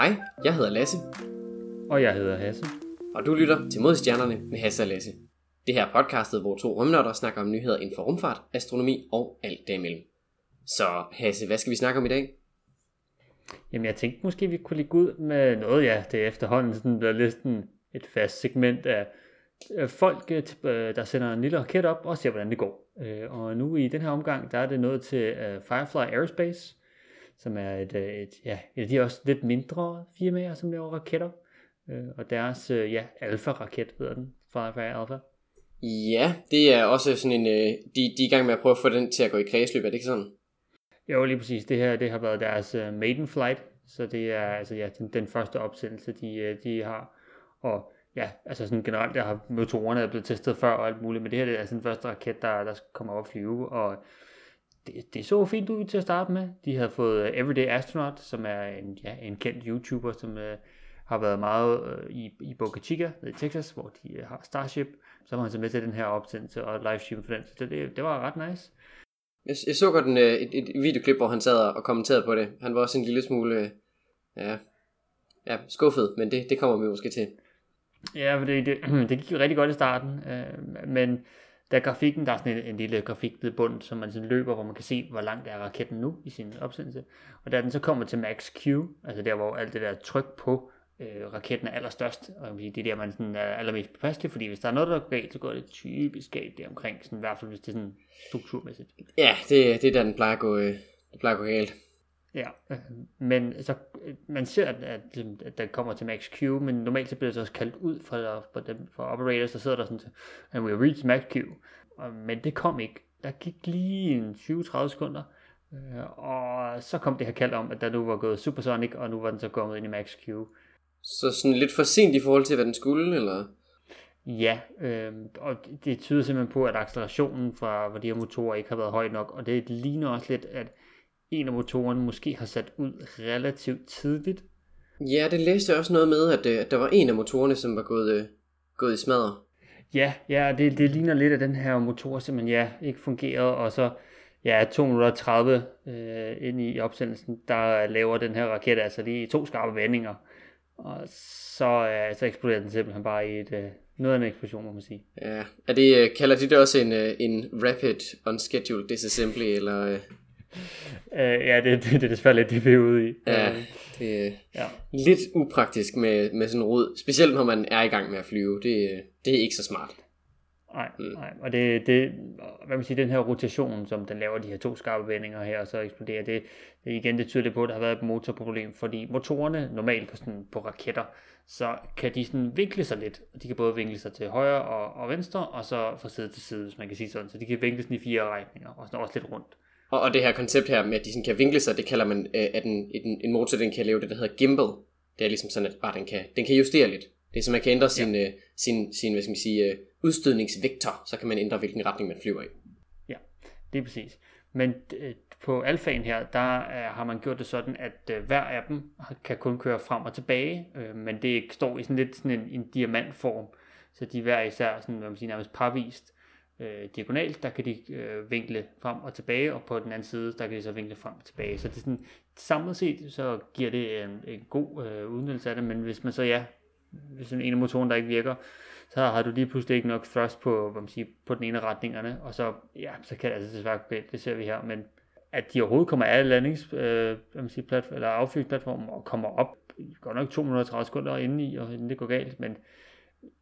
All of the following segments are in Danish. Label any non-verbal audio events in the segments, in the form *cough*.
Hej, jeg hedder Lasse, Og jeg hedder Hasse. og du lytter til Modstjernerne med Hasse og Lasse. Det her er podcastet, hvor to rumnørder snakker om nyheder inden for rumfart, astronomi og alt derimellem. Så Hasse, hvad skal vi snakke om i dag? Jamen jeg tænkte måske, vi kunne ligge ud med noget, ja, det er efterhånden sådan blevet lidt sådan et fast segment af øh, folk, øh, øh, der sender en lille raket op og ser, hvordan det går. Og nu i den her omgang, der er det noget til Firefly Aerospace, som er et, øh, et ja, et af de også lidt mindre firmaer, som laver raketter. Øh, Og deres, øh, ja, Alpha-raket hedder den, Firefly Alpha. Ja, det er også sådan en... øh, De, de er i gang med at prøve at få den til at gå i kredsløb, er det ikke sådan? Jo, lige præcis. Det her det har været deres uh, maiden flight, så det er altså ja, den, den første opsendelse, de, uh, de har. Og ja, altså sådan generelt, der har motorerne er blevet testet før og alt muligt, men det her det er altså den første raket, der, der kommer op at flyve, og det, det så fint ud til at starte med. De havde fået uh, Everyday Astronaut, som er en, ja, en kendt YouTuber, som uh, har været meget uh, i, i Boca Chica i Texas, hvor de uh, har Starship. Så var han så med til den her opsendelse og livestream for den, så det, det, det var ret nice. Jeg, jeg så godt en, øh, et, et videoklip, hvor han sad og kommenterede på det. Han var også en lille smule... øh, Ja, ja skuffet, men det, det kommer vi måske til. Ja, for det, det, *clears throat* det gik jo rigtig godt i starten, øh, men der er grafikken, der er sådan en, en lille grafik ved i bunden, som man sådan løber, hvor man kan se, hvor langt er raketten nu i sin opsendelse. Og da den så kommer til max Q, altså der, hvor alt det der tryk på øh, raketten er allerstørst, og det er der, man sådan er allermest påpasselig, fordi hvis der er noget, der går galt, så går det typisk galt der omkring, sådan, i hvert fald hvis det er sådan strukturmæssigt. Ja, det, det er der, den plejer at gå, øh, det plejer at gå galt. Ja, øh, men så, øh, man ser, at, at, at der kommer til max Q, men normalt så bliver det så også kaldt ud for, for, dem, for operators, der sidder der sådan and we reached max Q. Men det kom ikke. Der gik lige en 20-30 sekunder, øh, og så kom det her kald om, at der nu var gået supersonic, og nu var den så kommet ind i max Q. Så sådan lidt for sent i forhold til, hvad den skulle, eller? Ja, øh, og det- tyder simpelthen på, at accelerationen fra hvor de her motorer ikke har været høj nok, og det ligner også lidt, at en af motorerne måske har sat ud relativt tidligt, Ja, det læste jeg også noget med, at, øh, at der var en af motorerne, som var gået, øh, gået i smadre. Ja, ja det, det ligner lidt, at den her motor simpelthen ja, ikke fungerede, og så ja, 2 minutter og 30 øh, ind i opsendelsen, der laver den her raket altså lige to skarpe vendinger, og så, øh, så eksploderer den simpelthen bare i et, øh, noget af en eksplosion, må man sige. Ja, er det, øh, kalder de det også en, en rapid unscheduled disassembly, eller? *laughs* Øh, ja, det, det, det er desværre lidt det, vi er ude i. ja, Øh, det er ja. lidt upraktisk med, med sådan en rod, specielt når man er i gang med at flyve. Det, det er ikke så smart. Nej, nej, og det, det, hvad man siger, den her rotation, som den laver de her to skarpe vendinger her, og så eksploderer det, det igen, det tyder det på, at der har været et motorproblem, fordi motorerne normalt på, sådan, på raketter, så kan de sådan vinkle sig lidt, og de kan både vinkle sig til højre og, og venstre, og så fra side til side, hvis man kan sige sådan, så de kan vinkle sådan i fire retninger, og sådan også lidt rundt. Og, og det her koncept her med, at de sådan kan vinkle sig, det kalder man, øh, at en, en, en motor den kan lave det, der hedder gimbal. Det er ligesom sådan, at bare den kan, den kan justere lidt. Det er så man kan ændre sin, øh, sin, sin hvad skal man sige, øh, udstødningsvektor, så kan man ændre, hvilken retning man flyver i. Ja, det er præcis. Men øh, på alfaen her, der øh, har man gjort det sådan, at øh, hver af dem kan kun køre frem og tilbage, øh, men det står i sådan lidt sådan en, en diamantform, så de er hver især sådan, hvad man siger, nærmest parvist øh, diagonalt, der kan de øh, vinkle frem og tilbage, og på den anden side, der kan de så vinkle frem og tilbage. Så det er sådan, samlet set, så giver det en, en god øh, udnyttelse af det, men hvis man så, ja, hvis en af motoren, der ikke virker, så har du lige pludselig ikke nok thrust på, hvad man siger, på den ene af retningerne, og så, ja, så kan det altså desværre gå galt, det ser vi her, men at de overhovedet kommer af landings, øh, hvad man siger, platform, eller affyringsplatformen og kommer op, godt nok 230 sekunder inde i, og inden det går galt, men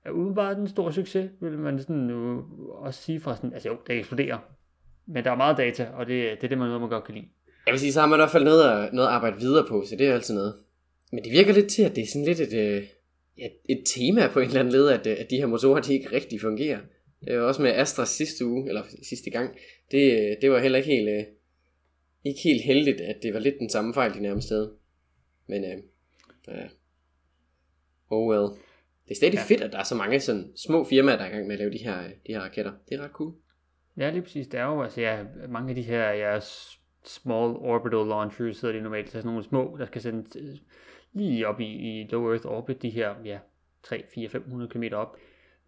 er udenbart en stor succes, vil man sådan nu også sige fra sådan, altså jo, det eksploderer, men der er meget data, og det, det er det, man, noget, man godt kan lide. Jeg vil sige, så har man i hvert fald noget at, noget at arbejde videre på, så det er altid noget. Men det virker lidt til, at det er sådan lidt et, øh, et, et tema på en eller anden led, at, øh, at de her motorer, de ikke rigtig fungerer. Det var også med Astra sidste uge, eller sidste gang. Det, det var heller ikke helt, ikke helt heldigt, at det var lidt den samme fejl, de nærmest havde. Men øh, uh, Oh well. Det er stadig ja. Fedt, at der er så mange sådan små firmaer, der er i gang med at lave de her, de her raketter. Det er ret cool. Ja, lige præcis. Der er jo altså, ja, mange af de her ja, small orbital launchers, hedder de normalt, så sådan nogle små, der skal sendes øh, lige op i, i low earth orbit, de her, ja, 3, 4, 500 km op.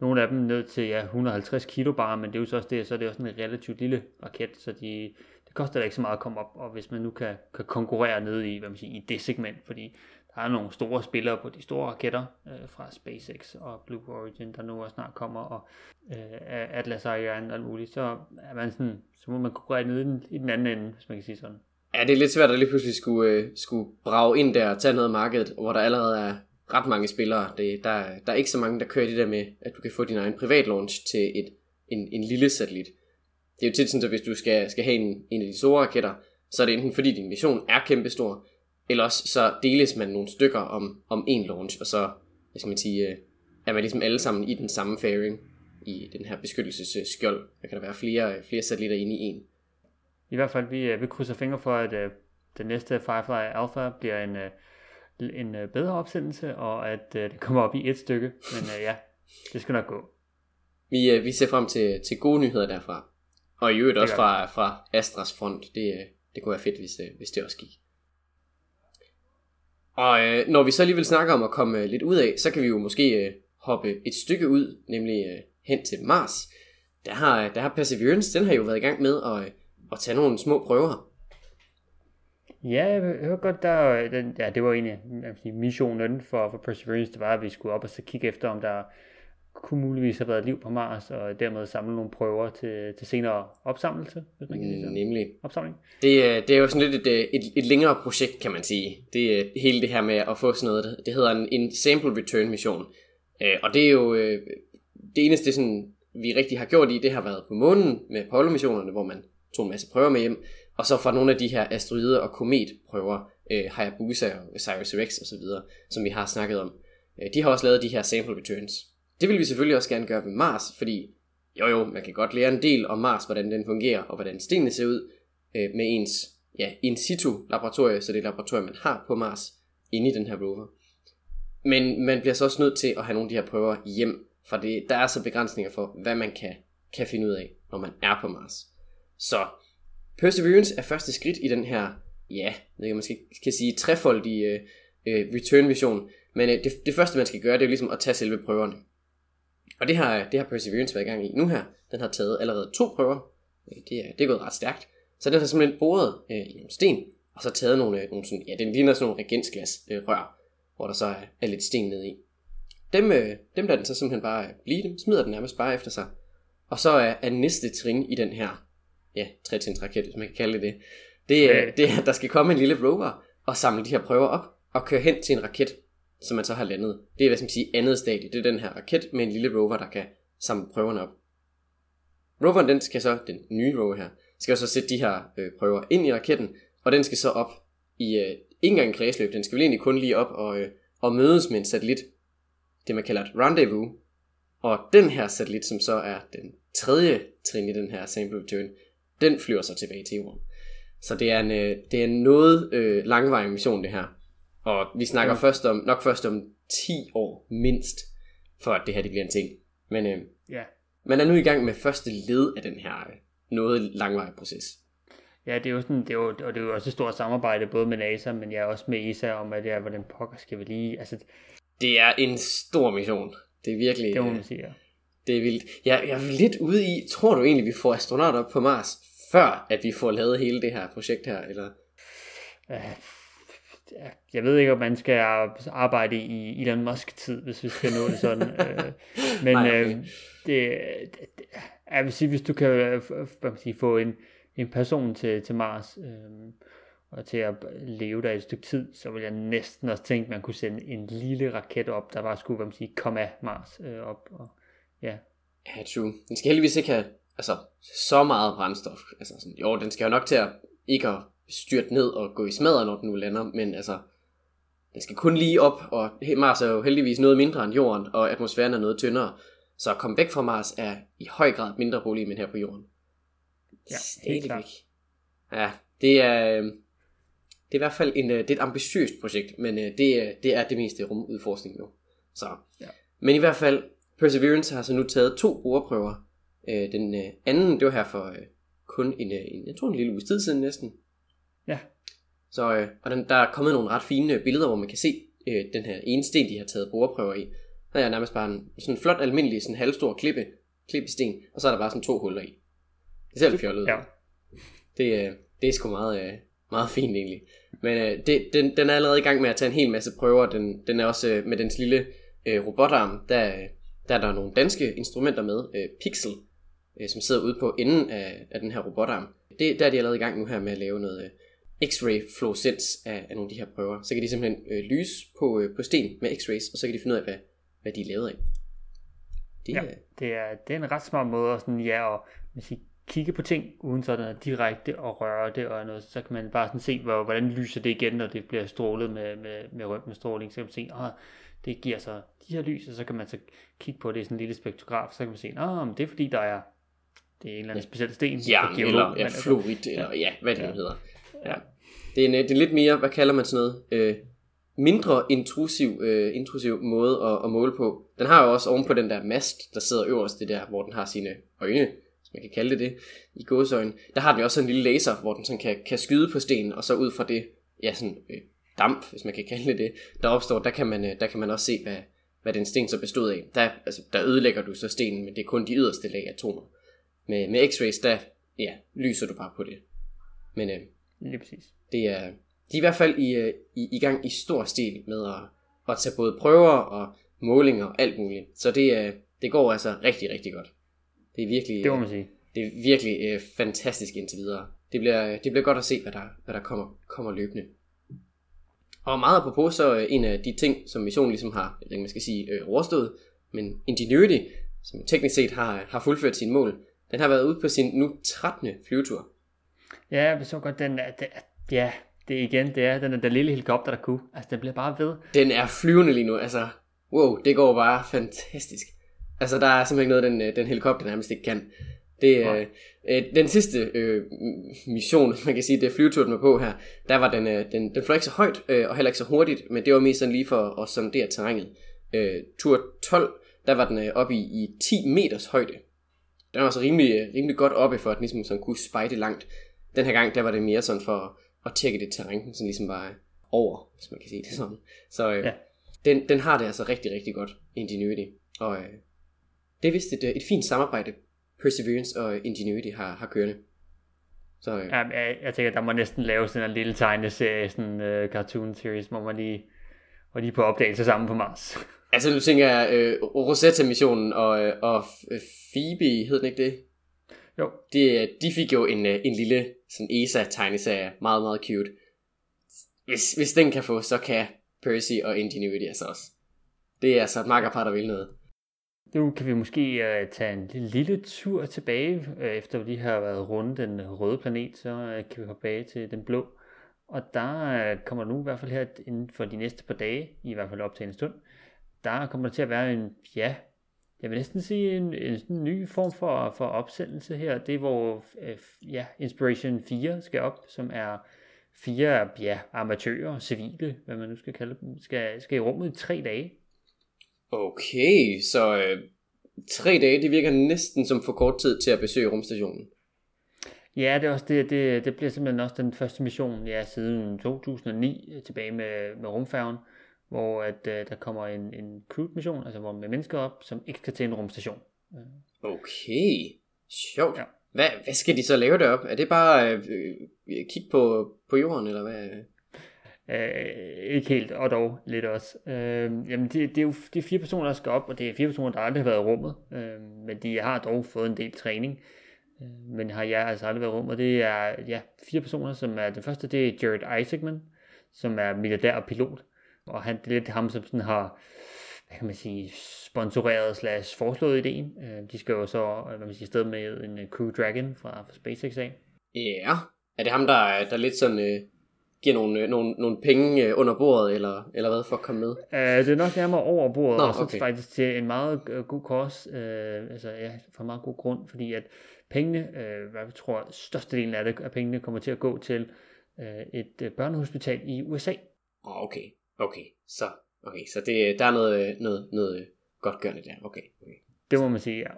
Nogle af dem ned til ja, 150 kilo bare, men det er jo så også det, så er det også en relativt lille raket, så de, det koster da ikke så meget at komme op, og hvis man nu kan, kan konkurrere ned i, hvad man siger, i det segment, fordi der er nogle store spillere på de store raketter øh, fra SpaceX og Blue Origin, der nu også snart kommer, og øh, Atlas Ariane og alt muligt, så er man sådan, så må man konkurrere ned i den, i den anden ende, hvis man kan sige sådan. Ja, det er lidt svært at lige pludselig skulle, øh, skulle brage ind der og tage noget af markedet, hvor der allerede er ret mange spillere. Det, der, der er ikke så mange, der kører det der med, at du kan få din egen privat launch til et, en, en lille satellit. Det er jo tit sådan, at hvis du skal, skal have en, en af de store raketter, så er det enten fordi din mission er kæmpestor, eller også så deles man nogle stykker om, om en launch, og så hvad skal man sige, øh, er man ligesom alle sammen i den samme fairing i den her beskyttelsesskjold. Der kan der være flere, flere satellitter inde i en. I hvert fald, vi, øh, vi krydser fingre for, at uh, den næste Firefly Alpha bliver en, en bedre opsendelse, og at uh, det kommer op i et stykke. Men ja, det skal nok gå. Vi, vi ser frem til, til gode nyheder derfra. Og i øvrigt også fra, fra Astras front. Det, det kunne være fedt, hvis, hvis det også gik. Og øh, når vi så alligevel snakker om at komme øh, lidt ud af, så kan vi jo måske øh, hoppe et stykke ud, nemlig øh, hen til Mars. Der har, øh, der har Perseverance, den har jo været i gang med at, øh, at tage nogle små prøver. Ja, jeg hørte godt, der, øh, den, ja, det var egentlig missionen for, for Perseverance, det var, at vi skulle op og så kigge efter, om der kunne muligvis have været liv på Mars, og dermed samle nogle prøver til, til senere opsamlelse, hvis man kan sige. Nemlig. Opsamling. Det, det er jo sådan lidt et, et, et længere projekt, kan man sige. Det hele det her med at få sådan noget, det hedder en, en sample return mission. Øh, og det er jo øh, det eneste, sådan, vi rigtig har gjort i, det har været på månen med Apollo-missionerne, hvor man tog en masse prøver med hjem, og så fra nogle af de her asteroider og kometprøver, øh, Hayabusa og Cyrus Rex osv., som vi har snakket om. De har også lavet de her sample returns. Det vil vi selvfølgelig også gerne gøre ved Mars, fordi jo jo, man kan godt lære en del om Mars, hvordan den fungerer, og hvordan stenene ser ud øh, med ens ja, in situ laboratorie, så det er laboratorium, man har på Mars, inde i den her rover. Men man bliver så også nødt til at have nogle af de her prøver hjem, for det, der er så begrænsninger for, hvad man kan, kan finde ud af, når man er på Mars. Så Perseverance er første skridt i den her, ja, jeg man skal, sige, trefoldige øh, øh return mission. Men øh, det, det første man skal gøre, det er jo ligesom at tage selve prøverne. Og det har, det har Perseverance været i gang i nu her. Den har taget allerede to prøver. Øh, det er, det er gået ret stærkt. Så den har simpelthen boret øh, i nogle sten, og så taget nogle, øh, nogle sådan, ja, den ligner sådan nogle regensglas øh, rør, hvor der så er, er lidt sten nede i. Dem, øh, dem der den så simpelthen bare øh, blive dem, smider den nærmest bare efter sig. Og så er, er næste trin i den her, ja, trætins raket, hvis man kan kalde det det, det, er, det er, at der skal komme en lille rover og samle de her prøver op og køre hen til en raket, som man så har landet. Det er, hvad skal man sige, andet stadie. Det er den her raket med en lille rover, der kan samle prøverne op. Roveren, den skal så, den nye rover her, skal så sætte de her øh, prøver ind i raketten, og den skal så op i, øh, ikke engang en kredsløb, den skal vel egentlig kun lige op og, øh, og mødes med en satellit, det man kalder et rendezvous, og den her satellit, som så er den tredje trin i den her sample return, den flyver så tilbage til jorden. Så det er en, øh, det er en noget øh, langvarig mission det her. Og vi snakker ja. først om, nok først om 10 år mindst, for at det her det bliver en ting. Men øh, ja. man er nu i gang med første led af den her øh, noget langvarige proces. Ja, det er jo sådan, det er jo, og det er jo også et stort samarbejde, både med NASA, men jeg også med ESA, om at det er, hvordan pokker skal vi lige, altså... Det er en stor mission. Det er virkelig... Det må man øh, sige, ja. Det er vildt. Jeg, jeg er lidt ude i, tror du egentlig, vi får astronauter op på Mars, før at vi får lavet hele det her projekt her, eller? Uh, jeg ved ikke, om man skal arbejde i Elon Musk-tid, hvis vi skal nå det sådan. *laughs* Øh, men Nej, okay. øh, det, det, jeg vil sige, hvis du kan øh, hvad man sige, få en, en person til, til Mars, øh, og til at leve der et stykke tid, så vil jeg næsten også tænke, at man kunne sende en lille raket op, der bare skulle, hvad man sige, komme af Mars øh, op. Og, ja. Ja, true. Den skal heldigvis ikke have altså, så meget brændstof. Altså, sådan, jo, den skal jo nok til at ikke at styrt ned og gå i smadret, når den nu lander, men altså, den skal kun lige op, og Mars er jo heldigvis noget mindre end Jorden, og atmosfæren er noget tyndere, så at komme væk fra Mars er i høj grad mindre problem end her på Jorden. Ja, helt klart. Ja, det er, øhm, det er i hvert fald en, øh, det er et ambitiøst projekt, men øh, det, er, det er det meste rumudforskning nu. Så. Ja. Men i hvert fald, Perseverance har så nu taget to brugerprøver. Øh, den anden, det var her for kun en, en, jeg tror en lille uge tid siden næsten, Ja. Så, øh, og den, der er kommet nogle ret fine øh, billeder, hvor man kan se øh, den her ene sten, de har taget boreprøver i. Der er nærmest bare en sådan flot almindelig sådan halvstor klippe, klippesten, og så er der bare sådan to huller i. Det ser lidt fjollet ja. Det, øh, det er sgu meget, øh, meget fint egentlig. Men øh, det, den, den er allerede i gang med at tage en hel masse prøver. Den, den er også øh, med dens lille øh, robotarm, der, der er der nogle danske instrumenter med. Øh, Pixel, øh, som sidder ude på enden af, af den her robotarm. Det, der er de allerede i gang nu her med at lave noget øh, X-ray fluorescens af, af nogle af de her prøver. Så kan de simpelthen øh, lyse på, øh, på sten med X-rays, og så kan de finde ud af, hvad, hvad de er lavet af. Det, ja, det er, det er en ret smart måde at, sådan, ja, at man siger, kigge på ting, uden sådan at direkte og røre det og noget, så kan man bare sådan se, hvor, hvordan lyser det igen, når det bliver strålet med, med, med røntgenstråling, så kan man se, at det giver så de her lys, og så kan man så kigge på det i sådan en lille spektrograf, så kan man se, at det er fordi, der er det er en eller anden speciel sten. Ja, eller ja, altså, fluorid, eller ja, hvad det ja. hedder. Ja. Det, er en, øh, det er lidt mere, hvad kalder man sådan noget, øh, mindre intrusiv, øh, intrusiv måde at, at måle på. Den har jo også ovenpå den der mast, der sidder øverst, det der, hvor den har sine øjne, hvis man kan kalde det det, i gåsøjne. Der har den jo også en lille laser, hvor den sådan kan, kan skyde på stenen, og så ud fra det, ja, sådan øh, damp, hvis man kan kalde det det, der opstår, der kan man, øh, der kan man også se, hvad, hvad den sten så bestod af. Der, altså, der ødelægger du så stenen, men det er kun de yderste lag atomer. Med, med x-rays, der ja, lyser du bare på det. Men øh, Lige præcis. det er, de er i hvert fald i, øh, i, i gang i stor stil med at, at tage både prøver og målinger og alt muligt. Så det, øh, det går altså rigtig, rigtig godt. Det er virkelig, det må man sige. Det er virkelig øh, fantastisk indtil videre. Det bliver, det bliver godt at se, hvad der, hvad der kommer, kommer løbende. Og meget apropos, så øh, en af de ting, som missionen ligesom har, jeg ikke, man skal sige, øh, overstået, men Ingenuity, som teknisk set har, har fuldført sine mål, den har været ude på sin nu 13. flyvetur. Ja, jeg så godt, den er, det, ja, det igen, det er den er der lille helikopter, der kunne. Altså, den bliver bare ved. Den er flyvende lige nu, altså, wow, det går bare fantastisk. Altså, der er simpelthen noget, den, øh, den helikopter nærmest ikke kan. Det, øh, øh, den sidste øh, mission, man kan sige, det flyvetur, den var på her, der var den, øh, den, den fløj ikke så højt, øh, og heller ikke så hurtigt, men det var mest sådan lige for at sondere terrænet. Øh, tur 12, der var den øh, oppe i, i 10 meters højde. Den var så rimelig, øh, rimelig godt oppe, for at den ligesom sådan kunne spejde langt. Den her gang, der var det mere sådan for at tjekke det terræn, sådan ligesom bare over, hvis man kan sige det sådan. Så øh, ja. den, den har det altså rigtig, rigtig godt, Ingenuity. Og øh, det er vist et, øh, et fint samarbejde, Perseverance og Ingenuity har, har kørende. Så, øh. ja, jeg, jeg tænker, der må næsten lave sådan en lille tegneserie, sådan en uh, cartoon series, hvor man lige, hvor lige på opdagelse sammen på Mars. *laughs* Altså nu tænker jeg øh, Rosetta-missionen og, øh, og Phoebe, hed den ikke det? Jo. De, de fik jo en, en lille sådan ESA-tegneserie, meget meget cute. Hvis, hvis den kan få, så kan Percy og Ingenuity altså også. Det er altså et makkerpar, der vil noget. Nu kan vi måske uh, tage en lille, lille tur tilbage, uh, efter vi lige har været rundt den røde planet, så uh, kan vi hoppe tilbage til den blå. Og der uh, kommer nu i hvert fald her inden for de næste par dage, i hvert fald op til en stund, der kommer der til at være en, ja, jeg vil næsten sige en, en, ny form for, for opsendelse her. Det er hvor ja, Inspiration 4 skal op, som er fire ja, amatører, civile, hvad man nu skal kalde dem, skal, skal i rummet i tre dage. Okay, så øh, tre dage, det virker næsten som for kort tid til at besøge rumstationen. Ja, det, er også det, det, det bliver simpelthen også den første mission, ja, siden 2009, tilbage med, med rumfærgen, hvor at, uh, der kommer en, en crude mission, altså hvor med mennesker op, som ikke skal til en rumstation. Okay, sjovt. Ja. Hvad, hvad skal de så lave derop? Er det bare øh, øh, kigge på, på jorden, eller hvad? Øh, ikke helt, og dog lidt også. Øh, jamen det, det, er jo det er fire personer, der skal op, og det er fire personer, der aldrig har været i rummet. Øh, men de har dog fået en del træning. Øh, men har jeg altså aldrig været i rummet. Det er ja, fire personer, som er, den første det er Jared Isaacman, som er milliardær og pilot. Og han, det er lidt ham, som sådan har, hvad kan man sige, sponsoreret slash foreslået ideen. Øh, de skal jo så, hvad man siger, sted med en Crew Dragon fra, fra SpaceX af. Ja, er det ham, der, der lidt sådan... Øh giver nogle, øh, nogle, nogle penge øh, under bordet, eller, eller hvad, for at komme med? Uh, det er nok nærmere over bordet, Nå, og så okay. faktisk til en meget god kurs, uh, altså ja, for en meget god grund, fordi at pengene, uh, hvad jeg tror, størstedelen af, det, af pengene kommer til at gå til uh, et børnehospital i USA. Okay, okay, så, okay, så det, der er noget, noget, noget godt gørende der, okay, okay. Det må man sige, ja.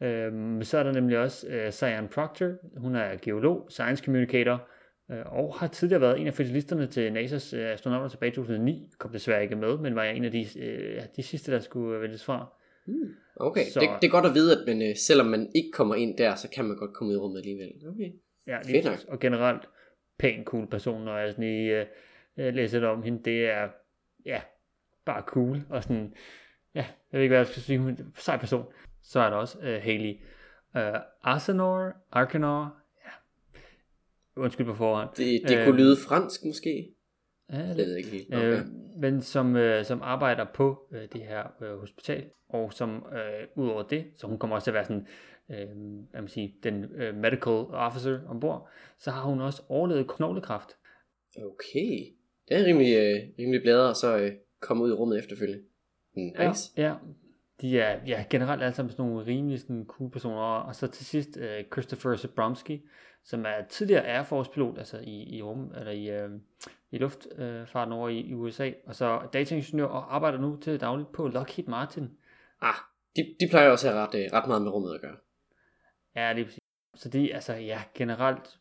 Uh, så er der nemlig også uh, Cyan Proctor, hun er geolog, science communicator, Øh, og har tidligere været en af finalisterne til NASA's øh, astronauter tilbage i 2009. Kom desværre ikke med, men var en af de, øh, de sidste, der skulle vælges fra. Hmm. Okay, så, det, det er godt at vide, at men, øh, selvom man ikke kommer ind der, så kan man godt komme ud i rummet alligevel. Okay. Ja, lige og generelt pæn cool person, når jeg sådan lige uh, læser det om hende. Det er, ja, bare cool, og sådan, ja, jeg ved ikke, hvad jeg skal sige, hun er en sej person. Så er der også uh, Haley uh, Arsenor, Arkanor, ja, undskyld på forhånd. Det, det uh, kunne lyde fransk måske. Ja, det ved jeg ikke helt. Okay. Øh, men som, øh, som arbejder på øh, det her øh, hospital, og som øh, udover det, så hun kommer også til at være sådan, øh, hvad man sige, den øh, medical officer ombord, så har hun også overlevet knoglekræft. Okay, det er rimelig, øh, rimelig bladret at så øh, komme ud i rummet efterfølgende. Nice. Ja, ja, de er ja, generelt alle sammen sådan nogle rimelig sådan cool personer. Og så til sidst uh, Christopher Zabromski, som er tidligere Air Force pilot, altså i, i rum, eller i, uh, i luftfarten uh, over i, i USA, og så dataingeniør og arbejder nu til dagligt på Lockheed Martin. Ah, de, de plejer også at have ret, ret meget med rummet at gøre. Ja, det er præcis. Så de altså, ja, generelt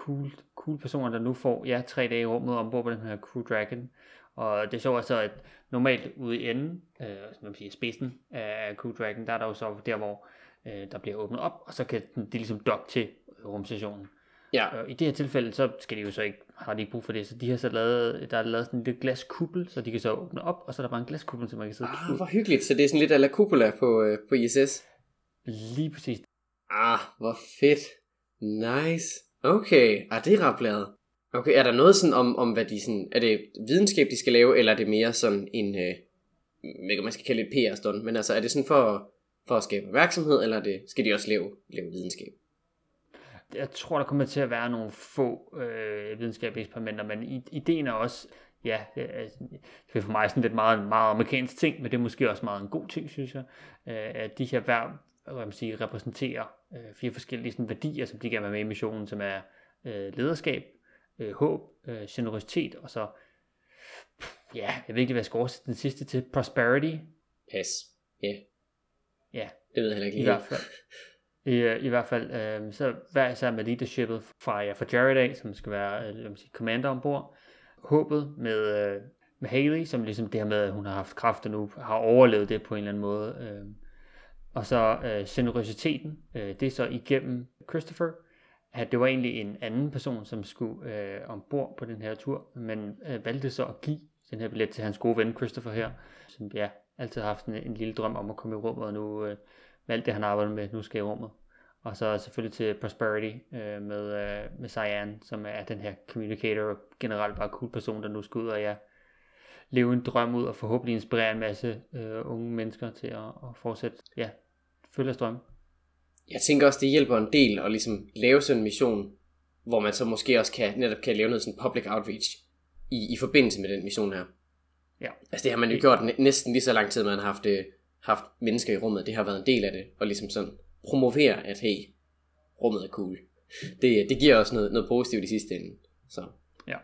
cool, cool personer, der nu får ja, tre dage i rummet ombord på den her Crew Dragon. Og det er så at normalt ude i enden, øh, som man siger, spidsen af Crew Dragon, der er der jo så der, hvor øh, der bliver åbnet op, og så kan det ligesom dokke til rumstationen. Ja. Og i det her tilfælde, så skal de jo så ikke, har de ikke brug for det, så de har så lavet, der er lavet sådan en lille glaskuppel, så de kan så åbne op, og så er der bare en glaskuppel, så man kan sidde ah, hvor hyggeligt, så det er sådan lidt ala cupola på, øh, på ISS. Lige præcis. Ah, hvor fedt. Nice. Okay, ah, det er ret bladet. Okay, er der noget sådan om, om hvad de sådan, er det videnskab, de skal lave, eller er det mere sådan en, øh, hvad man skal kalde et PR-stund, men altså er det sådan for, for at skabe opmærksomhed, eller er det, skal de også lave, lave videnskab? Jeg tror, der kommer til at være nogle få øh, videnskabelige eksperimenter, men ideen er også, ja, øh, altså, det er for mig sådan lidt meget, meget amerikansk ting, men det er måske også meget en god ting, synes jeg, øh, at de her hver, hvad man sige, repræsenterer øh, fire forskellige sådan, værdier, som de gerne vil med i missionen, som er øh, lederskab, øh, håb, øh, generøsitet, og så, ja, jeg ved ikke, hvad jeg skal oversætte den sidste til, prosperity. Pas. Ja. Yeah. Ja. Det ved jeg heller ikke I hvert fald. I, øh, i hvert fald, øh, så hver især med leadershipet fra, ja, fra Jared af, som skal være øh, sige, commander ombord. Håbet med, øh, med Haley, som ligesom det her med, at hun har haft kraft og nu har overlevet det på en eller anden måde. Øh. Og så øh, generøsiteten, øh, det er så igennem Christopher, at det var egentlig en anden person, som skulle øh, ombord på den her tur, men øh, valgte så at give den her billet til hans gode ven Christopher her, som ja, altid har haft en, en lille drøm om at komme i rummet, og nu øh, med alt det, han arbejder med, nu skal i rummet. Og så selvfølgelig til Prosperity øh, med, øh, med Cyan, som er den her communicator og generelt bare cool person, der nu skal ud og ja, leve en drøm ud og forhåbentlig inspirere en masse øh, unge mennesker til at, at fortsætte, ja, følge drøm jeg tænker også, det hjælper en del at ligesom lave sådan en mission, hvor man så måske også kan, netop kan lave noget sådan public outreach i, i forbindelse med den mission her. Ja. Altså det har man jo gjort næsten lige så lang tid, man har haft, øh, haft mennesker i rummet. Det har været en del af det, og ligesom sådan promovere, at hey, rummet er cool. Det, det giver også noget, noget positivt i sidste ende. Så. Ja.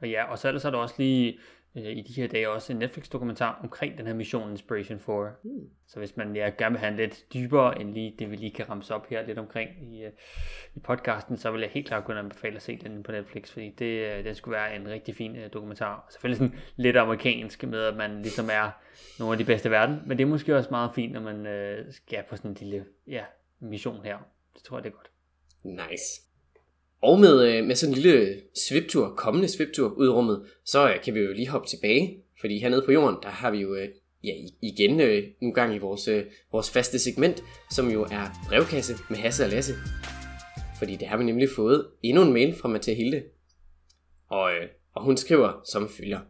Og ja, og så er der, så er der også lige øh, i de her dage også en Netflix-dokumentar omkring den her mission Inspiration 4. Mm. Så hvis man ja, gerne vil have en lidt dybere end lige det, vi lige kan ramse op her lidt omkring i, øh, i podcasten, så vil jeg helt klart kunne anbefale at se den på Netflix, fordi det, øh, den skulle være en rigtig fin øh, dokumentar. Selvfølgelig sådan lidt amerikansk med, at man ligesom er nogle af de bedste i verden, men det er måske også meget fint, når man øh, skal på sådan en lille ja, mission her. Det tror jeg, det er godt. Nice. Og med, øh, med sådan en lille sviptur, kommende sviptur ud i rummet, så øh, kan vi jo lige hoppe tilbage, fordi hernede på jorden, der har vi jo øh, ja, igen øh, nu gang i vores, øh, vores faste segment, som jo er brevkasse med Hasse og Lasse. Fordi det har vi nemlig fået endnu en mail fra Mathilde. Hilde. Og, øh, og hun skriver som følger.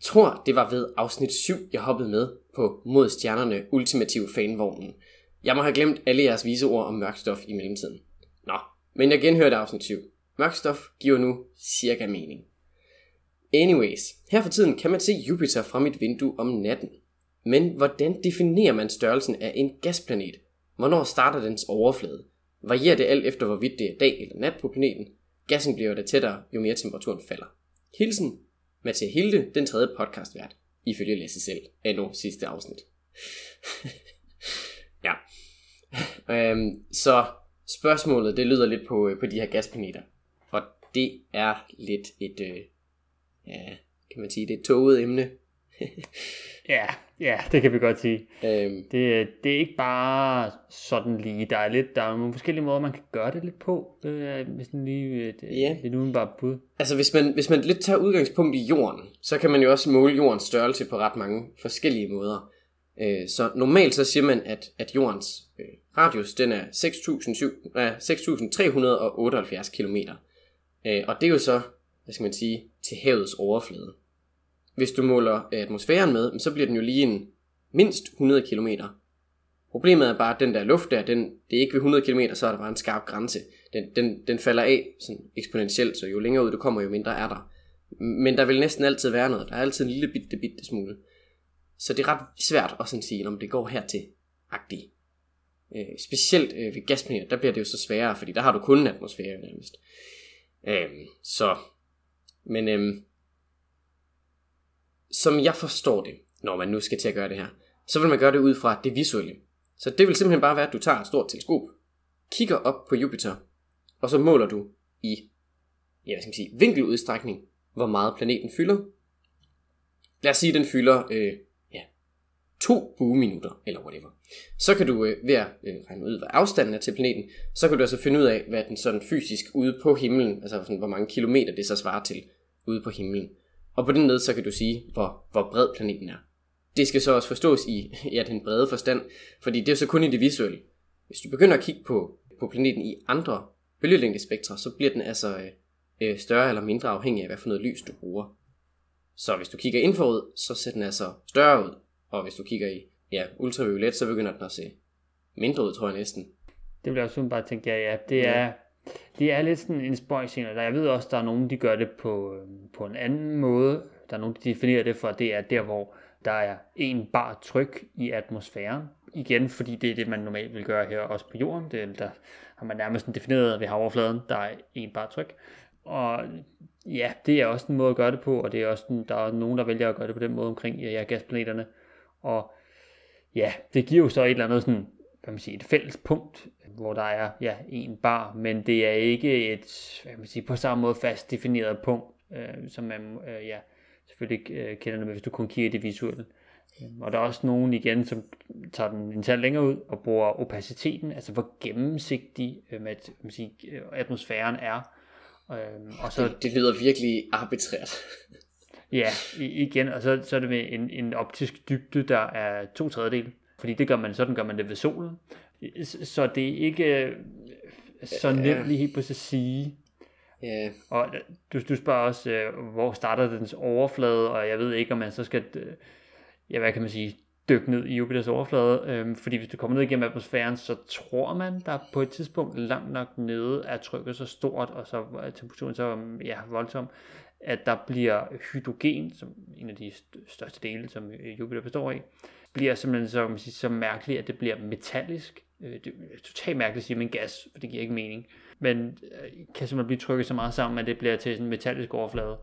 Tror det var ved afsnit 7, jeg hoppede med på Mod Stjernerne Ultimative Fanvognen. Jeg må have glemt alle jeres vise ord om mørkstof i mellemtiden. Nå, men jeg genhørte afsnit 7. Mørkstof giver nu cirka mening. Anyways, her for tiden kan man se Jupiter fra mit vindue om natten. Men hvordan definerer man størrelsen af en gasplanet? Hvornår starter dens overflade? Varierer det alt efter hvorvidt det er dag eller nat på planeten? Gassen bliver da tættere, jo mere temperaturen falder. Hilsen, Mathia Hilde, den tredje podcastvært, ifølge Lasse selv, endnu sidste afsnit. *laughs* ja. *laughs* øhm, så Spørgsmålet, det lyder lidt på, øh, på de her gasplaneter. Og det er lidt et, øh, ja, kan man sige, det er et toget emne. *laughs* ja, Ja, det kan vi godt sige. Øhm, Det, det er ikke bare sådan lige. Der er, lidt, der er nogle forskellige måder, man kan gøre det lidt på. Øh, hvis den lige et, Ja. et udenbart bud. Altså hvis man, hvis man lidt tager udgangspunkt i jorden, så kan man jo også måle jordens størrelse på ret mange forskellige måder. Øh, Så normalt så siger man, at, at jordens øh, radius den er 6.700 6.378 km. Øh, Og det er jo så, hvad skal man sige, til havets overflade. Hvis du måler øh, atmosfæren med, så bliver den jo lige en mindst 100 km. Problemet er bare, at den der luft der, den, det er ikke ved 100 km, så er der bare en skarp grænse. Den, den, den falder af sådan eksponentielt, så jo længere ud du kommer, jo mindre er der. Men der vil næsten altid være noget. Der er altid en lille bitte, bitte smule. Så det er ret svært at sådan sige, om det går hertil. Agtigt. Øh, specielt øh, ved gasplaneter, der bliver det jo så sværere, fordi der har du kun en atmosfære nærmest. Øh, så, men øh, som jeg forstår det, når man nu skal til at gøre det her, så vil man gøre det ud fra det visuelle. Så det vil simpelthen bare være, at du tager et stort teleskop, kigger op på Jupiter, og så måler du i ja, hvad skal man sige, vinkeludstrækning, hvor meget planeten fylder. Lad os sige, at den fylder øh, to bueminutter, eller whatever. Så kan du øh, ved at øh, regne ud, hvad afstanden er til planeten, så kan du altså finde ud af, hvad den sådan fysisk ude på himlen, altså sådan, hvor mange kilometer det så svarer til ude på himlen. Og på den måde, så kan du sige, hvor, hvor bred planeten er. Det skal så også forstås i *laughs* ja, den brede forstand, fordi det er så kun i det visuelle. Hvis du begynder at kigge på, på planeten i andre bølgelængdespektre, så bliver den altså øh, øh, større eller mindre afhængig af, hvad for noget lys du bruger. Så hvis du kigger indforud, så ser den altså større ud. Og hvis du kigger i ja, ultraviolet, så begynder den at se mindre ud, tror jeg næsten. Det jeg også bare tænke, ja, ja, det er, det er lidt sådan en spøjscene, der jeg ved også, der er nogen, de gør det på, øhm, på en anden måde. Der er nogen, der definerer det for, det er der, hvor der er en bar tryk i atmosfæren. Igen, fordi det er det, man normalt vil gøre her også på jorden. Det, er- der har man nærmest defineret ved havoverfladen, der er en bar tryk. Og ja, det er også en måde at gøre det på, og det er også en, der er nogen, der vælger at gøre det på den måde omkring ja, gasplaneterne. Og ja, det giver jo så et eller andet sådan, hvad man siger, et fælles punkt, hvor der er ja, en bar, men det er ikke et, hvad man siger, på samme måde fast defineret punkt, øh, som man øh, ja, selvfølgelig øh, kender det med, hvis du kun kigger i det visuelle. Øhm, og der er også nogen igen, som tager den en tal længere ud og bruger opaciteten, altså hvor gennemsigtig øh, med, at, man siger, øh, atmosfæren er. Øh, og så Det, det lyder virkelig arbitrært. Ja, igen, og så, så er det med en, en optisk dybde, der er to tredjedel. Fordi det gør man, sådan gør man det ved solen. Så det er ikke øh, så nemt lige helt på at sige. Ja, Og øh, du, du spørger også, øh, hvor starter dens overflade, og jeg ved ikke, om man så skal, ja, hvad kan man sige, dykke ned i Jupiters overflade. Øhm, fordi hvis du kommer ned igennem atmosfæren, så tror man, der på et tidspunkt langt nok nede er trykket så stort, og så er temperaturen så ja, voldsom, at der bliver hydrogen, som en af de st- største dele, som øh, Jupiter består af, bliver simpelthen så, man sige, så mærkeligt, at det bliver metallisk. Øh, Det er totalt mærkeligt at sige med en gas, for det giver ikke mening. Men øh, kan simpelthen blive trykket så meget sammen, at det bliver til sådan en metallisk overflade.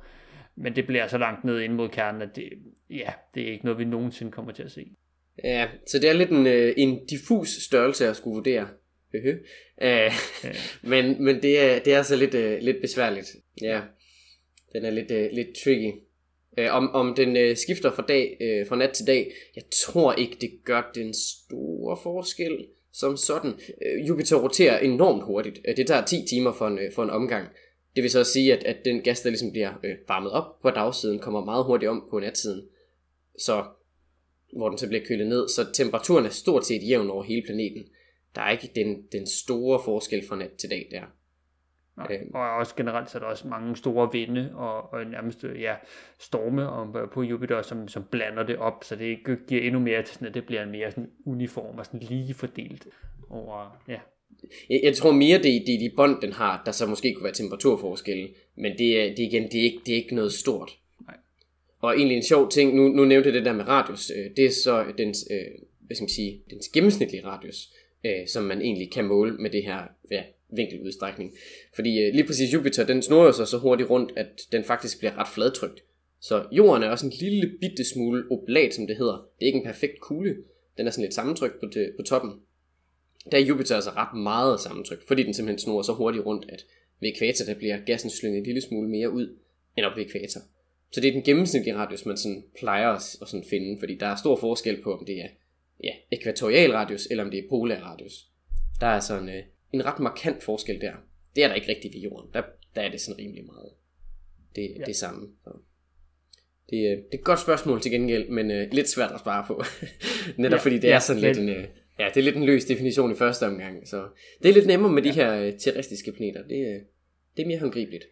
Men det bliver så langt ned ind mod kernen, at det, ja, det er ikke noget, vi nogensinde kommer til at se. ja så det er lidt en, en diffus størrelse at skulle vurdere. Øh, *laughs* men men det, er, det er altså lidt, øh, lidt besværligt. Ja, den er lidt, øh, lidt tricky. Øh, om, om den øh, skifter fra, dag, øh, fra nat til dag, jeg tror ikke, det gør den store forskel som sådan. Øh, Jupiter roterer enormt hurtigt. Øh, det tager 10 timer for en, øh, for en omgang. Det vil så sige, at, at den gas, der ligesom bliver øh, varmet op på dagsiden, kommer meget hurtigt om på natsiden. Så hvor den så bliver kølet ned, så temperaturen er stort set jævn over hele planeten. Der er ikke den, den store forskel fra nat til dag der. Nej. Øhm. Og også generelt så er der også mange store vinde og, og nærmest ja, storme om, på Jupiter, som, som blander det op, så det giver endnu mere til sådan, at det bliver en mere sådan uniform og sådan lige fordelt over, ja, Jeg, jeg tror mere, det er, det er de bånd, den har, der så måske kunne være temperaturforskelle. Men det er, det igen, det er, ikke, det er ikke noget stort. Nej. Og egentlig en sjov ting, nu, nu nævnte jeg det der med radius, øh, det er så dens, øh, hvad skal man sige, dens gennemsnitlige radius, øh, som man egentlig kan måle med det her ja, vinkeludstrækning. Fordi øh, lige præcis Jupiter, den snurrer sig så hurtigt rundt, at den faktisk bliver ret fladtrykt. Så jorden er også en lille bitte smule oblat, som det hedder. Det er ikke en perfekt kugle. Den er sådan lidt sammentrykt på, det, på toppen. Der er Jupiter altså ret meget sammentrykt, fordi den simpelthen snurrer så hurtigt rundt, at ved ekvator der bliver gassen slynget en lille smule mere ud end op ved ekvator. så det er den gennemsnitlige radius, man sådan plejer at, at sådan finde, fordi der er stor forskel på, om det er ja, ekvatorial radius, eller om det er polar radius. Der er sådan øh, en ret markant forskel der. Det er der ikke rigtigt ved jorden. Der, der er det sådan rimelig meget det, ja. det samme. Så. Det, det er et godt spørgsmål til gengæld, men øh, lidt svært at spare på. *laughs* Netop ja, fordi det ja, er sådan lidt en, øh, ja, det er lidt en løs definition i første omgang. Så det er lidt nemmere med ja. de her øh, terrestriske planeter. Det, øh, det er mere håndgribeligt.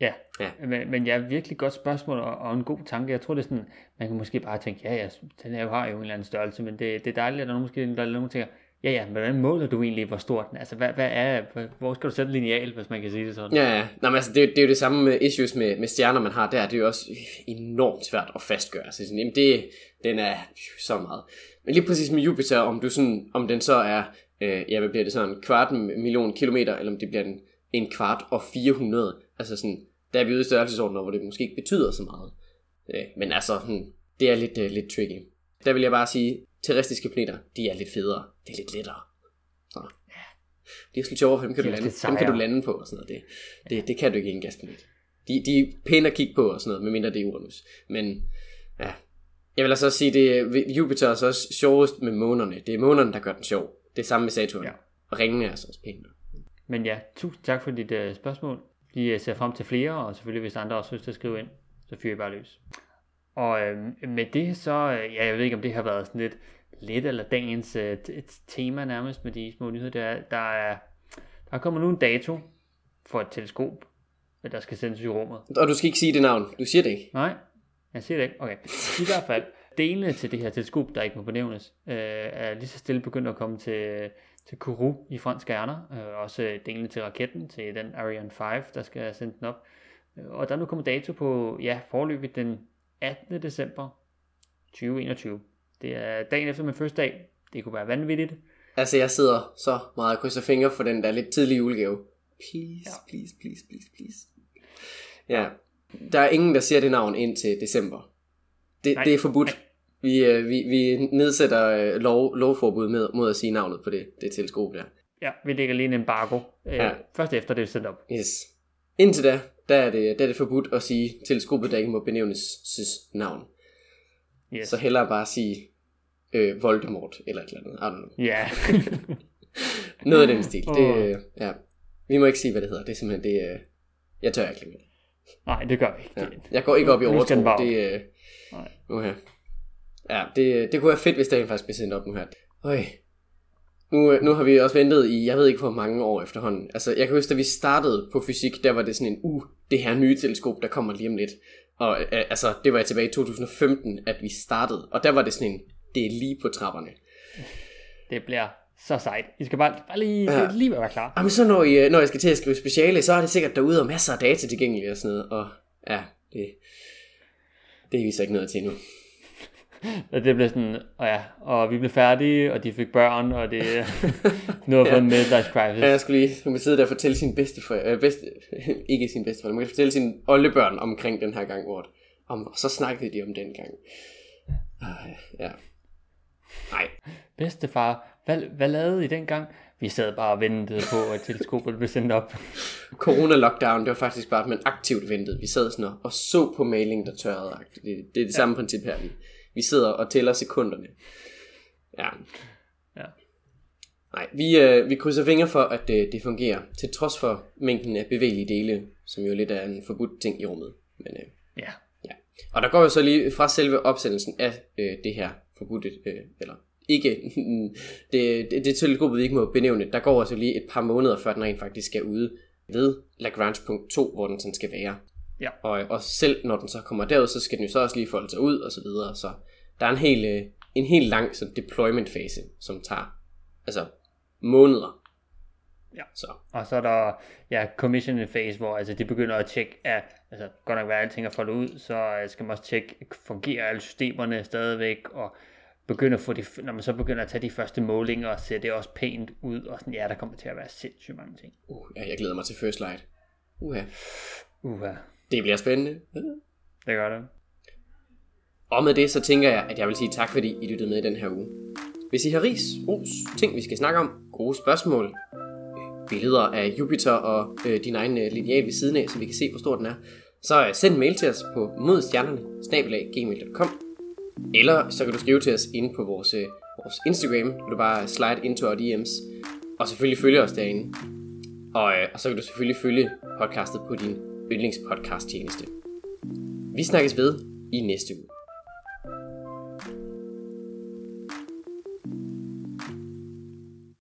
Ja, ja. Men, men ja, virkelig godt spørgsmål og, og en god tanke. Jeg tror, det er sådan, man kan måske bare tænke, ja, ja, den her jo har jo en eller anden størrelse, men det, det er dejligt, at der er måske der er nogen, der tænker, ja, ja, men hvordan måler du egentlig, hvor stor den er? Altså, hvad, hvad er, hvor skal du sætte lineal, hvis man kan sige det sådan? Ja, ja. Nå, men altså, det, det er jo det samme med issues med, med stjerner, man har der. Det er jo også enormt svært at fastgøre. Så sådan, jamen, det, den er så meget. Men lige præcis med Jupiter, om, du sådan, om den så er, øh, ja, hvad bliver det sådan, en kvart million kilometer, eller om det bliver en, en kvart og 400. Altså sådan, der er vi ude i størrelsesordner, hvor det måske ikke betyder så meget. Øh, men altså, hmm, det er lidt, øh, lidt tricky. Der vil jeg bare sige, terrestriske planeter, de er lidt federe. Det er lidt lettere. Så. Det er sjovere, for dem kan, du lande, dem kan du lande på og sådan noget. Det, det, det kan du ikke i en gasplanet. De, de er pæne at kigge på og sådan noget, medmindre det er Uranus. Men ja, jeg vil altså også sige, det Jupiter er også sjovest med månerne. Det er månerne, der gør den sjov. Det er samme med Saturn. Ja. Og ringene er altså også pæne. Men ja, tusind tak for dit uh, spørgsmål. Vi uh, ser frem til flere, og selvfølgelig hvis andre også synes at skrive ind, så fyrer I bare løs. Og øh, med det så, øh, ja, jeg ved ikke om det har været sådan lidt, lidt eller dagens øh, et tema nærmest med de små nyheder, der er, der er, der kommer nu en dato for et teleskop, der skal sendes i rummet. Og du skal ikke sige det navn, du siger det ikke. Nej, jeg siger det ikke. Okay, i hvert fald, delene til det her teleskop, der ikke må benævnes, øh, er lige så stille begyndt at komme til, til Kourou i fransk ærner, øh, også delene til raketten, til den Ariane 5, der skal sende den op. Og der er nu kommet dato på, ja, forløbet den 18. december 2021. Det er dagen efter min første dag. Det kunne være vanvittigt. Altså, jeg sidder så meget og krydser fingre for den der lidt tidlige julegave. Please, ja. please, please, please, please. Ja, der er ingen, der siger det navn indtil december. Det, det er forbudt. Vi, øh, vi, vi nedsætter øh, lov, lovforbud med, mod at sige navnet på det, det teleskop der. Ja, vi lægger lige en embargo. Øh, ja. Først efter det er sendt op. Yes. Indtil da, der er det, der er det forbudt at sige teleskopet, der ikke må benævnes navn. Yes. Så hellere bare sige øh, Voldemort eller et eller andet. I don't know. Ja. Yeah. *laughs* Noget af den stil. Oh. Det, ja. Vi må ikke sige, hvad det hedder. Det er simpelthen det... Øh, jeg tør ikke længere. Nej, det gør vi ikke. Ja. Jeg går ikke op i overtro. Det, øh, Nej. Okay. Ja, det, det kunne være fedt, hvis det faktisk blev sendt op nu her. Øj, nu, nu har vi også ventet i, jeg ved ikke hvor mange år efterhånden. Altså, jeg kan huske, da vi startede på fysik, der var det sådan en, uh, det her nye teleskop, der kommer lige om lidt. Og øh, altså, det var jeg tilbage i 2015, at vi startede. Og der var det sådan en, det er lige på trapperne. Det bliver så sejt. I skal bare, bare lige, ja. lige være klar. Jamen så når, I, når jeg skal til at skrive speciale, så er det sikkert derude og masser af data tilgængelige og sådan noget. Og ja, det, det er vi så ikke noget til nu og det blev sådan, og ja, og vi blev færdige, og de fik børn, og det *laughs* nu har fået en midlife crisis. Ja, jeg skulle lige, hun sidde der og fortælle sin bedste, for, øh, bedste *laughs* ikke sin bedste, men fortælle sine oldebørn omkring den her gang, hvor om, og så snakkede de om den gang. Uh, ja. Nej. Bedstefar, hvad, hvad lavede I dengang? Vi sad bare og ventede på, at teleskopet blev sendt op. *laughs* Corona-lockdown, det var faktisk bare, at man aktivt ventede. Vi sad sådan og, og så på mailing, der tørrede. Det, det er det ja. samme princip her. Vi, vi sidder og tæller sekunderne. Ja. Ja. Nej, vi, øh, vi krydser fingre for, at det, det fungerer, til trods for mængden af bevægelige dele, som jo lidt er en forbudt ting i rummet. Men, øh, ja. ja. Og der går jo så lige fra selve opsendelsen af øh, det her forbudte, øh, eller ikke, *laughs* det, det, det teleskopet vi ikke må benævne, der går altså lige et par måneder, før den rent faktisk skal ude ved Lagrange punkt 2, hvor den sådan skal være. Ja. Og, og selv når den så kommer derud, så skal den jo så også lige folde sig ud og så videre. Så der er en helt, øh, en helt lang sådan, deployment fase, som tager altså måneder. Ja. Så. Og så er der ja, commissioning phase, hvor altså, de begynder at tjekke, at altså, godt nok hvad alting er foldet ud, så øh, skal man også tjekke, fungerer alle systemerne stadigvæk, og begynder at få de, når man så begynder at tage de første målinger, ser det også pænt ud, og sådan, ja, der kommer til at være sindssygt mange ting. Uh, ja, jeg glæder mig til first light. Uha. Uha. Det bliver spændende. Det gør det. Og med det, så tænker jeg, at jeg vil sige tak, fordi I lyttede med i den her uge. Hvis I har ris, ros, ting vi skal snakke om, gode spørgsmål, billeder af Jupiter og øh, din egen øh, lineal ved siden af, så vi kan se, hvor stor den er, så øh, send en mail til os på modstjernerne eller så kan du skrive til os inde på vores, øh, vores Instagram, hvor du bare slide into our DM's, og selvfølgelig følge os derinde. Og, øh, og så kan du selvfølgelig følge podcastet på din yndlingspodcast tjeneste. Vi snakkes ved i næste uge.